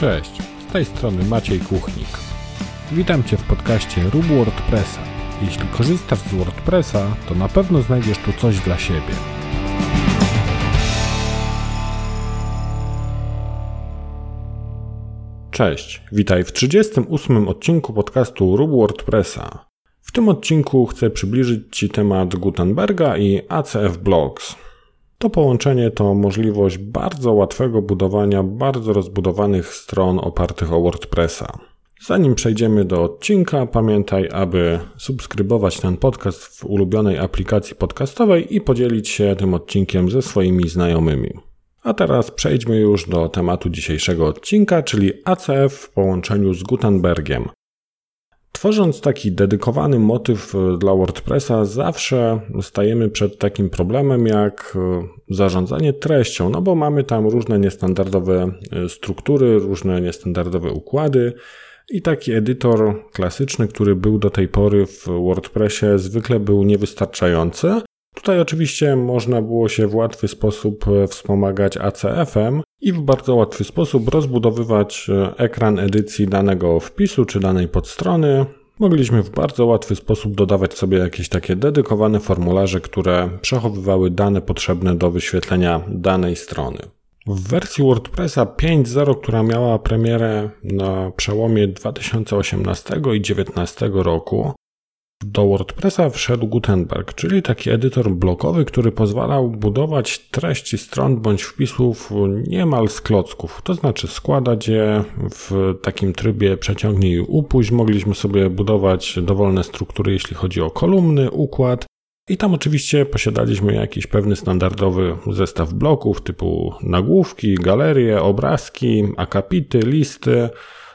Cześć, z tej strony Maciej Kuchnik. Witam Cię w podcaście Rób WordPressa. Jeśli korzystasz z WordPressa, to na pewno znajdziesz tu coś dla siebie. Cześć, witaj w 38 odcinku podcastu Rób WordPressa. W tym odcinku chcę przybliżyć Ci temat Gutenberga i ACF Blogs. To połączenie to możliwość bardzo łatwego budowania bardzo rozbudowanych stron opartych o WordPressa. Zanim przejdziemy do odcinka, pamiętaj, aby subskrybować ten podcast w ulubionej aplikacji podcastowej i podzielić się tym odcinkiem ze swoimi znajomymi. A teraz przejdźmy już do tematu dzisiejszego odcinka, czyli ACF w połączeniu z Gutenbergiem. Tworząc taki dedykowany motyw e, dla WordPressa, zawsze stajemy przed takim problemem jak e, zarządzanie treścią, no bo mamy tam różne niestandardowe e, struktury, różne niestandardowe układy. I taki edytor klasyczny, który był do tej pory w WordPressie, zwykle był niewystarczający. Tutaj oczywiście można było się w łatwy sposób wspomagać ACF-em i w bardzo łatwy sposób rozbudowywać ekran edycji danego wpisu czy danej podstrony. Mogliśmy w bardzo łatwy sposób dodawać sobie jakieś takie dedykowane formularze, które przechowywały dane potrzebne do wyświetlenia danej strony. W wersji WordPressa 5.0, która miała premierę na przełomie 2018 i 2019 roku, do WordPressa wszedł Gutenberg, czyli taki edytor blokowy, który pozwalał budować treści stron bądź wpisów niemal z klocków. To znaczy składać je w takim trybie przeciągnij i upuść. Mogliśmy sobie budować dowolne struktury, jeśli chodzi o kolumny, układ. I tam oczywiście posiadaliśmy jakiś pewny standardowy zestaw bloków typu nagłówki, galerie, obrazki, akapity, listy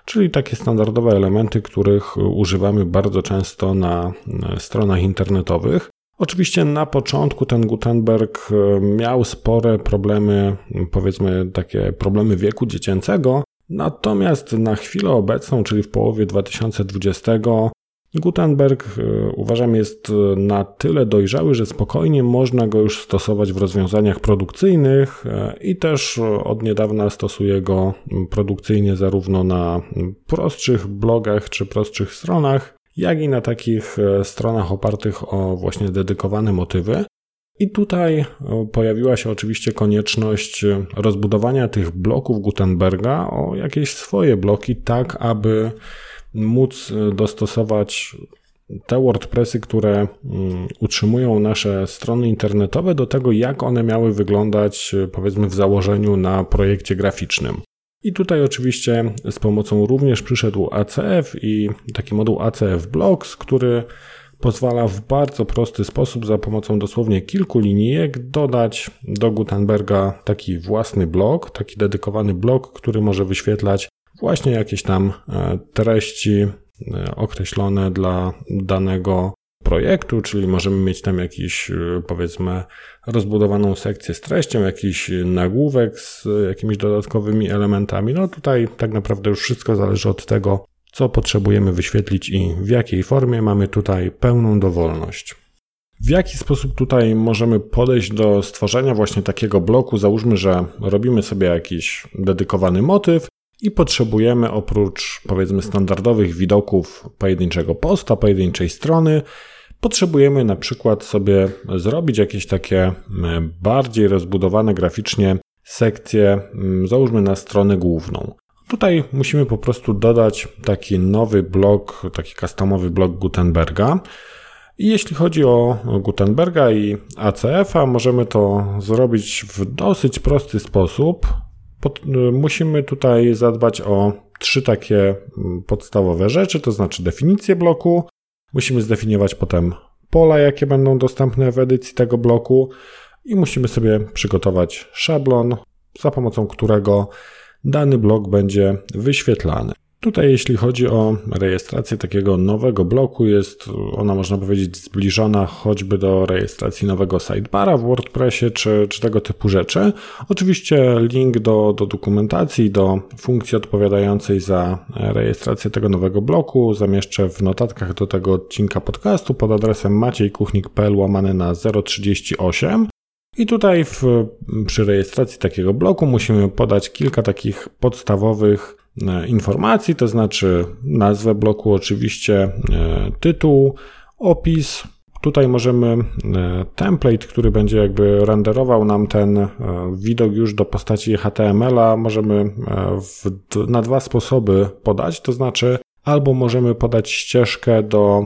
czyli takie standardowe elementy, których używamy bardzo często na stronach internetowych. Oczywiście na początku ten Gutenberg e, miał spore problemy, powiedzmy takie problemy wieku dziecięcego, natomiast na chwilę obecną, czyli w połowie 2020, Gutenberg e, uważam jest e, na tyle dojrzały, że spokojnie można go już stosować w rozwiązaniach produkcyjnych e, i też od niedawna stosuję go produkcyjnie zarówno na prostszych blogach czy prostszych stronach, jak i na takich stronach opartych o właśnie dedykowane motywy. I tutaj pojawiła się oczywiście konieczność rozbudowania tych bloków Gutenberga o jakieś swoje bloki, tak aby móc e, dostosować te WordPressy, które mm, utrzymują nasze strony internetowe, do tego, jak one miały wyglądać, e, powiedzmy, w założeniu na projekcie graficznym. I tutaj oczywiście z pomocą również przyszedł ACF i taki moduł ACF Blocks, który pozwala w bardzo prosty sposób, za pomocą dosłownie kilku linijek, dodać do Gutenberga taki własny blok, taki dedykowany blok, który może wyświetlać właśnie jakieś tam e, treści e, określone dla danego projektu, czyli możemy mieć tam jakiś, e, powiedzmy, rozbudowaną sekcję z treścią, jakiś nagłówek z jakimiś dodatkowymi elementami. No tutaj tak naprawdę już wszystko zależy od tego, co potrzebujemy wyświetlić i w jakiej formie. Mamy tutaj pełną dowolność. W jaki sposób tutaj możemy podejść do stworzenia właśnie takiego bloku? Załóżmy, że robimy sobie jakiś dedykowany motyw i potrzebujemy oprócz powiedzmy standardowych widoków pojedynczego posta, pojedynczej strony, potrzebujemy na przykład sobie zrobić jakieś takie bardziej rozbudowane graficznie sekcje, załóżmy na stronę główną. Tutaj musimy po prostu dodać taki nowy blok, taki customowy blok Gutenberga. I jeśli chodzi o Gutenberga i ACF-a, możemy to zrobić w dosyć prosty sposób. Pod, y, musimy tutaj zadbać o trzy takie mm, podstawowe rzeczy, to znaczy definicję bloku. Musimy zdefiniować potem pola, jakie będą dostępne w edycji tego bloku i musimy sobie przygotować szablon, za pomocą którego dany blok będzie wyświetlany. Tutaj, jeśli chodzi o rejestrację takiego nowego bloku, jest ona, można powiedzieć, zbliżona choćby do rejestracji nowego sidebara w WordPressie czy, czy tego typu rzeczy. Oczywiście link do, do dokumentacji, do funkcji odpowiadającej za rejestrację tego nowego bloku zamieszczę w notatkach do tego odcinka podcastu pod adresem maciejkuchnik.pl łamane na 038. I tutaj w, przy rejestracji takiego bloku musimy podać kilka takich podstawowych informacji, to znaczy nazwę bloku oczywiście, tytuł, opis, Tutaj możemy e, template, który będzie jakby renderował nam ten e, widok już do postaci HTML-a, możemy e, w, na dwa sposoby podać, to znaczy albo możemy podać ścieżkę do,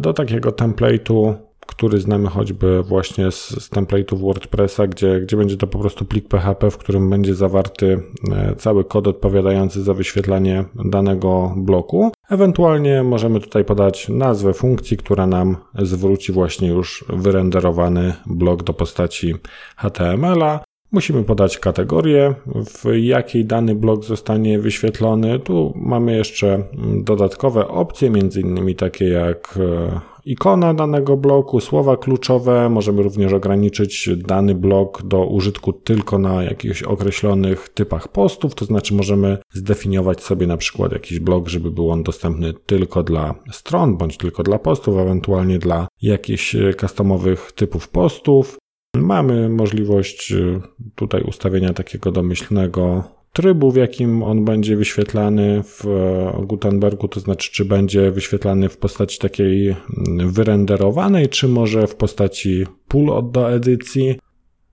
do takiego template'u który znamy choćby właśnie z, z template'ów WordPressa, gdzie, gdzie będzie to po prostu plik PHP, w którym będzie zawarty e, cały kod odpowiadający za wyświetlanie danego bloku. Ewentualnie możemy tutaj podać nazwę funkcji, która nam zwróci właśnie już wyrenderowany blok do postaci HTML-a. Musimy podać kategorię, w jakiej dany blok zostanie wyświetlony. Tu mamy jeszcze dodatkowe opcje, między innymi takie jak e, ikona danego bloku, słowa kluczowe. Możemy również ograniczyć dany blok do użytku tylko na jakichś określonych typach postów, to znaczy możemy zdefiniować sobie na przykład jakiś blok, żeby był on dostępny tylko dla stron, bądź tylko dla postów, ewentualnie dla jakichś customowych typów postów. Mamy możliwość y, tutaj ustawienia takiego domyślnego trybu, w jakim on będzie wyświetlany w Gutenbergu, to znaczy czy będzie wyświetlany w postaci takiej mm, wyrenderowanej, czy może w postaci pull do edycji.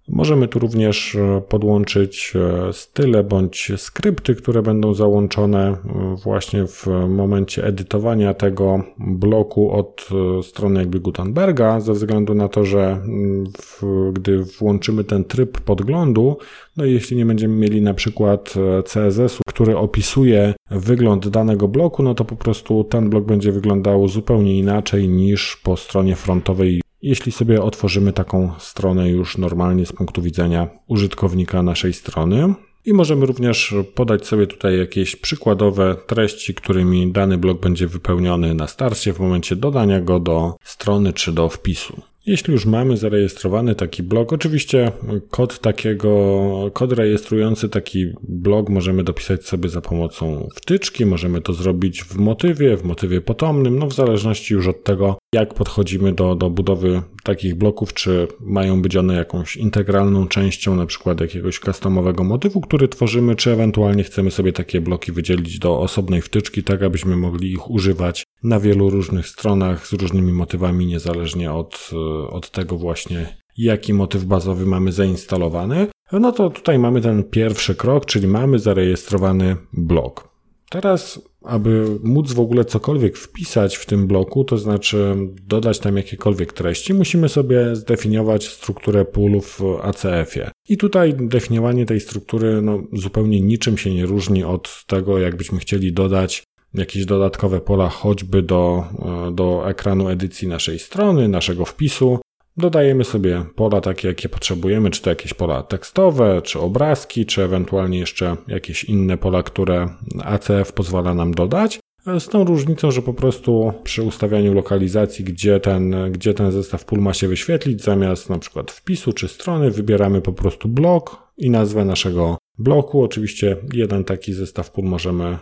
Możemy tu również e, podłączyć e, style bądź skrypty, które będą załączone e, właśnie w momencie edytowania tego bloku od strony jakby Gutenberga, ze względu na to, że mm, w, gdy włączymy ten tryb podglądu, no i jeśli nie będziemy mieli na przykład CSS-u, który opisuje wygląd danego bloku, no to po prostu ten blok będzie wyglądał zupełnie inaczej niż po stronie frontowej jeśli sobie otworzymy taką stronę już normalnie z punktu widzenia użytkownika naszej strony. I możemy również podać sobie tutaj jakieś przykładowe treści, którymi dany blok będzie wypełniony na starcie w momencie dodania go do strony czy do wpisu. Jeśli już mamy zarejestrowany taki blog, oczywiście kod takiego, kod rejestrujący taki blog możemy dopisać sobie za pomocą wtyczki, możemy to zrobić w motywie, w motywie potomnym, no w zależności już od tego, jak podchodzimy do, do budowy takich bloków, czy mają być one jakąś integralną częścią na przykład jakiegoś customowego motywu, który tworzymy, czy ewentualnie chcemy sobie takie bloki wydzielić do osobnej wtyczki, tak abyśmy mogli ich używać na wielu różnych stronach z różnymi motywami, niezależnie od, od tego właśnie, jaki motyw bazowy mamy zainstalowany. No to tutaj mamy ten pierwszy krok, czyli mamy zarejestrowany blok. Teraz, aby móc w ogóle cokolwiek wpisać w tym bloku, to znaczy dodać tam jakiekolwiek treści, musimy sobie zdefiniować strukturę pólów w ACF-ie. I tutaj definiowanie tej struktury no, zupełnie niczym się nie różni od tego, jakbyśmy chcieli dodać jakieś dodatkowe pola, choćby do, e, do ekranu edycji naszej strony, naszego wpisu. Dodajemy sobie pola takie, jakie potrzebujemy, czy to jakieś pola tekstowe, czy obrazki, czy ewentualnie jeszcze jakieś inne pola, które ACF pozwala nam dodać. Z tą różnicą, że po prostu przy ustawianiu lokalizacji, gdzie ten, gdzie ten zestaw pól ma się wyświetlić, zamiast na przykład wpisu czy strony, wybieramy po prostu blok i nazwę naszego bloku. Oczywiście jeden taki zestaw pól możemy e,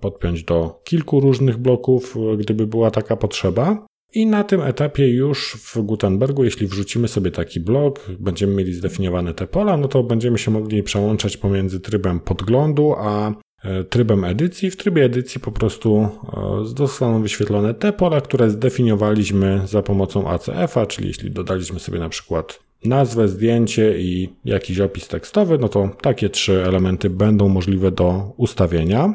podpiąć do kilku różnych bloków, e, gdyby była taka potrzeba. I na tym etapie już w Gutenbergu, jeśli wrzucimy sobie taki blok, będziemy mieli zdefiniowane te pola, no to będziemy się mogli przełączać pomiędzy trybem podglądu a e, trybem edycji. W trybie edycji po prostu zostaną wyświetlone te pola, które zdefiniowaliśmy za pomocą ACF-a, czyli jeśli dodaliśmy sobie na przykład nazwę, zdjęcie i jakiś opis tekstowy, no to takie trzy elementy będą możliwe do ustawienia.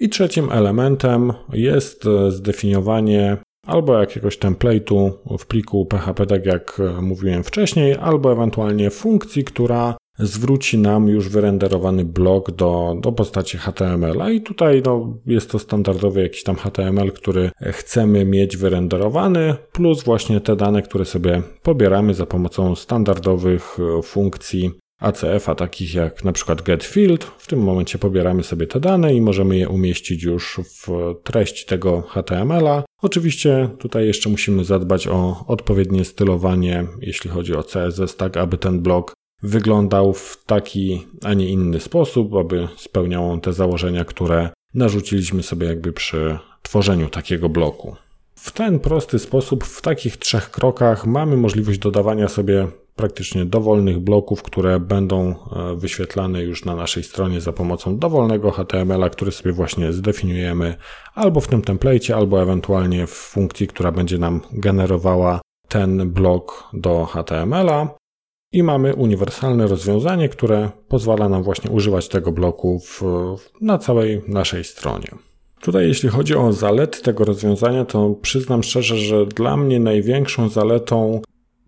I trzecim elementem jest zdefiniowanie albo jakiegoś template'u w pliku PHP, tak jak mówiłem wcześniej, albo ewentualnie funkcji, która zwróci nam już wyrenderowany blok do, do postaci HTML-a i tutaj no, jest to standardowy jakiś tam HTML, który chcemy mieć wyrenderowany, plus właśnie te dane, które sobie pobieramy za pomocą standardowych e, funkcji ACF-a, takich jak na przykład getField. W tym momencie pobieramy sobie te dane i możemy je umieścić już w treści tego HTML-a. Oczywiście tutaj jeszcze musimy zadbać o odpowiednie stylowanie, jeśli chodzi o CSS, tak aby ten blok wyglądał w taki, a nie inny sposób, aby spełniał on te założenia, które narzuciliśmy sobie jakby przy tworzeniu takiego bloku. W ten prosty sposób, w takich trzech krokach, mamy możliwość dodawania sobie praktycznie dowolnych bloków, które będą e, wyświetlane już na naszej stronie za pomocą dowolnego HTML-a, który sobie właśnie zdefiniujemy albo w tym template, albo ewentualnie w funkcji, która będzie nam generowała ten blok do HTML-a. I mamy uniwersalne rozwiązanie, które pozwala nam właśnie używać tego bloku w, na całej naszej stronie. Tutaj, jeśli chodzi o zalety tego rozwiązania, to przyznam szczerze, że dla mnie największą zaletą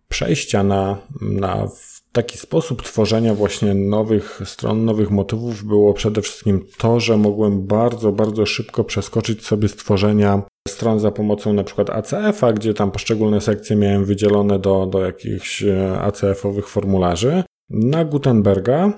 przejścia na, na taki sposób tworzenia właśnie nowych stron, nowych motywów było przede wszystkim to, że mogłem bardzo, bardzo szybko przeskoczyć sobie stworzenia stron za pomocą na przykład ACF-a, gdzie tam poszczególne sekcje miałem wydzielone do, do jakichś e, ACF-owych formularzy, na Gutenberga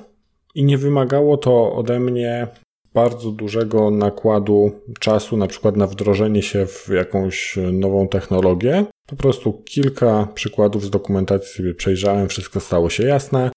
i nie wymagało to ode mnie bardzo dużego nakładu czasu, na przykład na wdrożenie się w jakąś nową technologię. Po prostu kilka przykładów z dokumentacji sobie przejrzałem, wszystko stało się jasne.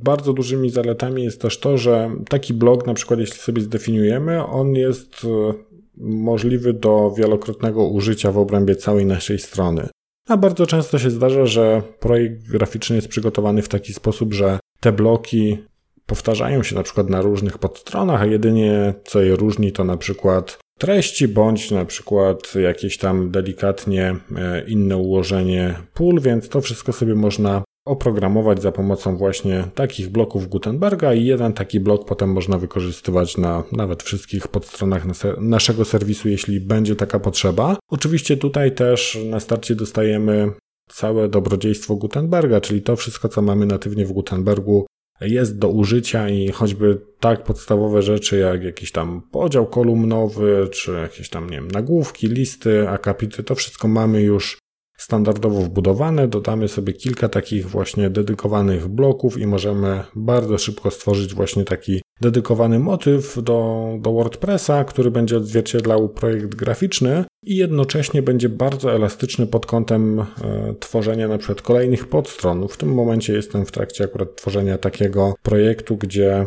Bardzo dużymi zaletami jest też to, że taki blog, na przykład jeśli sobie zdefiniujemy, on jest e, możliwy do wielokrotnego użycia w obrębie całej naszej strony. A bardzo często się zdarza, że projekt graficzny jest przygotowany w taki sposób, że te bloki powtarzają się na przykład na różnych podstronach, a jedynie co je różni to na przykład treści bądź na przykład jakieś tam delikatnie e, inne ułożenie pól, więc to wszystko sobie można oprogramować za pomocą właśnie takich bloków Gutenberga i jeden taki blok potem można wykorzystywać na nawet wszystkich podstronach naszego serwisu, jeśli będzie taka potrzeba. Oczywiście tutaj też na starcie dostajemy całe dobrodziejstwo Gutenberga, czyli to wszystko, co mamy natywnie w Gutenbergu, jest do użycia i choćby tak podstawowe rzeczy jak jakiś tam podział kolumnowy, czy jakieś tam, nie wiem, nagłówki, listy, akapity, to wszystko mamy już standardowo wbudowane. Dodamy sobie kilka takich właśnie dedykowanych bloków i możemy bardzo szybko stworzyć właśnie taki dedykowany motyw do, do WordPressa, który będzie odzwierciedlał projekt graficzny i jednocześnie będzie bardzo elastyczny pod kątem e, tworzenia na przykład kolejnych podstron. W tym momencie jestem w trakcie akurat tworzenia takiego projektu, gdzie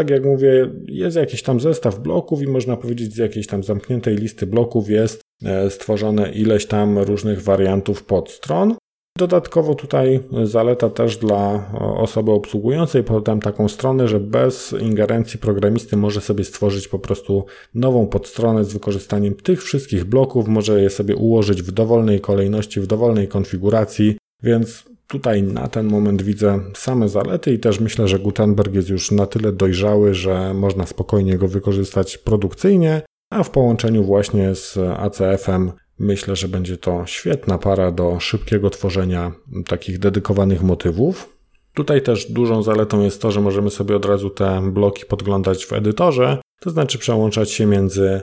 tak jak mówię, jest jakiś tam zestaw bloków i można powiedzieć z jakiejś tam zamkniętej listy bloków jest e, stworzone ileś tam różnych wariantów podstron. Dodatkowo tutaj zaleta też dla osoby obsługującej potem taką stronę, że bez ingerencji programisty może sobie stworzyć po prostu nową podstronę z wykorzystaniem tych wszystkich bloków, może je sobie ułożyć w dowolnej kolejności, w dowolnej konfiguracji, więc tutaj na ten moment widzę same zalety i też myślę, że Gutenberg jest już na tyle dojrzały, że można spokojnie go wykorzystać produkcyjnie, a w połączeniu właśnie z ACF-em Myślę, że będzie to świetna para do szybkiego tworzenia takich dedykowanych motywów. Tutaj też dużą zaletą jest to, że możemy sobie od razu te bloki podglądać w edytorze, to znaczy przełączać się między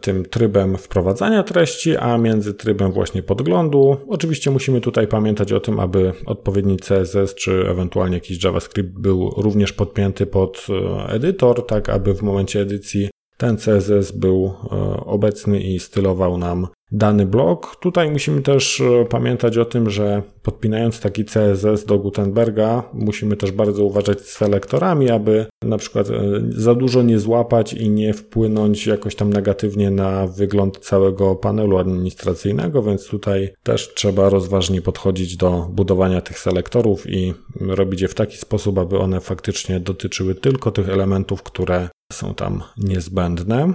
tym trybem wprowadzania treści, a między trybem właśnie podglądu. Oczywiście musimy tutaj pamiętać o tym, aby odpowiedni CSS czy ewentualnie jakiś JavaScript był również podpięty pod e, edytor, tak aby w momencie edycji ten CSS był e, obecny i stylował nam dany blok. Tutaj musimy też e, pamiętać o tym, że podpinając taki CSS do Gutenberga, musimy też bardzo uważać z selektorami, aby na przykład e, za dużo nie złapać i nie wpłynąć jakoś tam negatywnie na wygląd całego panelu administracyjnego, więc tutaj też trzeba rozważnie podchodzić do budowania tych selektorów i robić je w taki sposób, aby one faktycznie dotyczyły tylko tych elementów, które są tam niezbędne.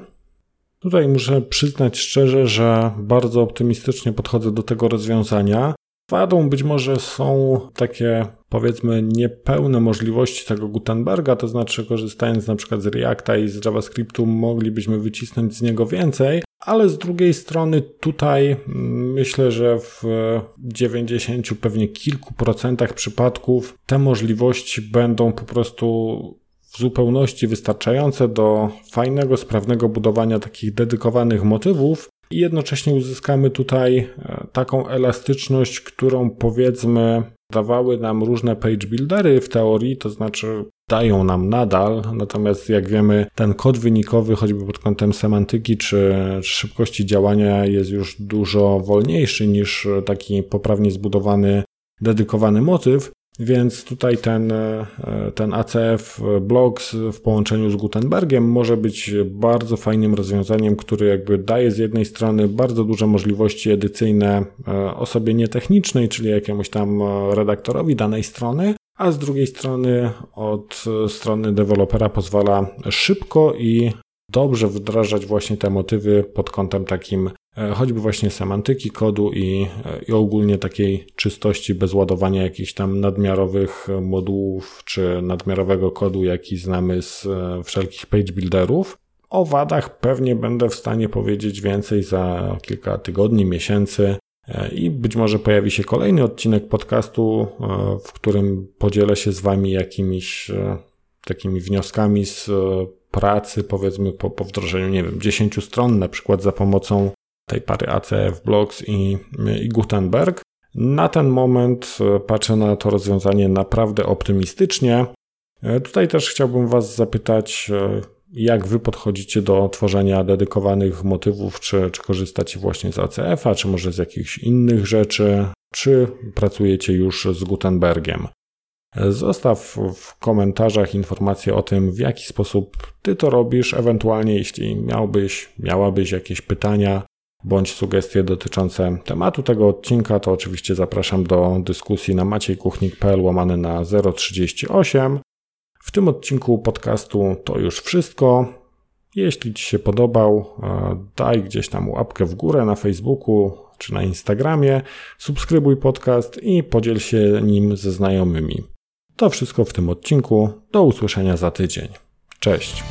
Tutaj muszę przyznać szczerze, że bardzo optymistycznie podchodzę do tego rozwiązania. Wadą być może są takie, powiedzmy, niepełne możliwości tego Gutenberga, to znaczy korzystając na przykład z Reacta i z JavaScriptu moglibyśmy wycisnąć z niego więcej, ale z drugiej strony tutaj myślę, że w 90 pewnie kilku procentach przypadków te możliwości będą po prostu w zupełności wystarczające do fajnego, sprawnego budowania takich dedykowanych motywów i jednocześnie uzyskamy tutaj e, taką elastyczność, którą powiedzmy dawały nam różne page buildery w teorii, to znaczy dają nam nadal, natomiast jak wiemy, ten kod wynikowy, choćby pod kątem semantyki czy, czy szybkości działania, jest już dużo wolniejszy niż taki poprawnie zbudowany, dedykowany motyw. Więc tutaj ten, e, ten ACF Blocks w połączeniu z Gutenbergiem może być bardzo fajnym rozwiązaniem, który jakby daje z jednej strony bardzo duże możliwości edycyjne e, osobie nietechnicznej, czyli jakiemuś tam e, redaktorowi danej strony, a z drugiej strony od strony dewelopera pozwala szybko i dobrze wdrażać właśnie te motywy pod kątem takim choćby właśnie semantyki kodu i, e, i ogólnie takiej czystości bez ładowania jakichś tam nadmiarowych modułów czy nadmiarowego kodu, jaki znamy z e, wszelkich page builderów. O wadach pewnie będę w stanie powiedzieć więcej za kilka tygodni, miesięcy. I być może pojawi się kolejny odcinek podcastu, w którym podzielę się z Wami jakimiś takimi wnioskami z pracy, powiedzmy po, po wdrożeniu, nie wiem, 10 stron, na przykład za pomocą tej pary ACF Blocks i, i Gutenberg. Na ten moment e, patrzę na to rozwiązanie naprawdę optymistycznie. E, tutaj też chciałbym Was zapytać, e, jak Wy podchodzicie do tworzenia dedykowanych motywów, czy, czy korzystacie właśnie z ACF-a, czy może z jakichś innych rzeczy, czy pracujecie już z Gutenbergiem. Zostaw w komentarzach informację o tym, w jaki sposób Ty to robisz, ewentualnie jeśli miałbyś, miałabyś jakieś pytania, bądź sugestie dotyczące tematu tego odcinka, to oczywiście zapraszam do dyskusji na maciejkuchnik.pl łamane na 038. W tym odcinku podcastu to już wszystko. Jeśli Ci się podobał, e, daj gdzieś tam łapkę w górę na Facebooku czy na Instagramie, subskrybuj podcast i podziel się nim ze znajomymi. To wszystko w tym odcinku. Do usłyszenia za tydzień. Cześć.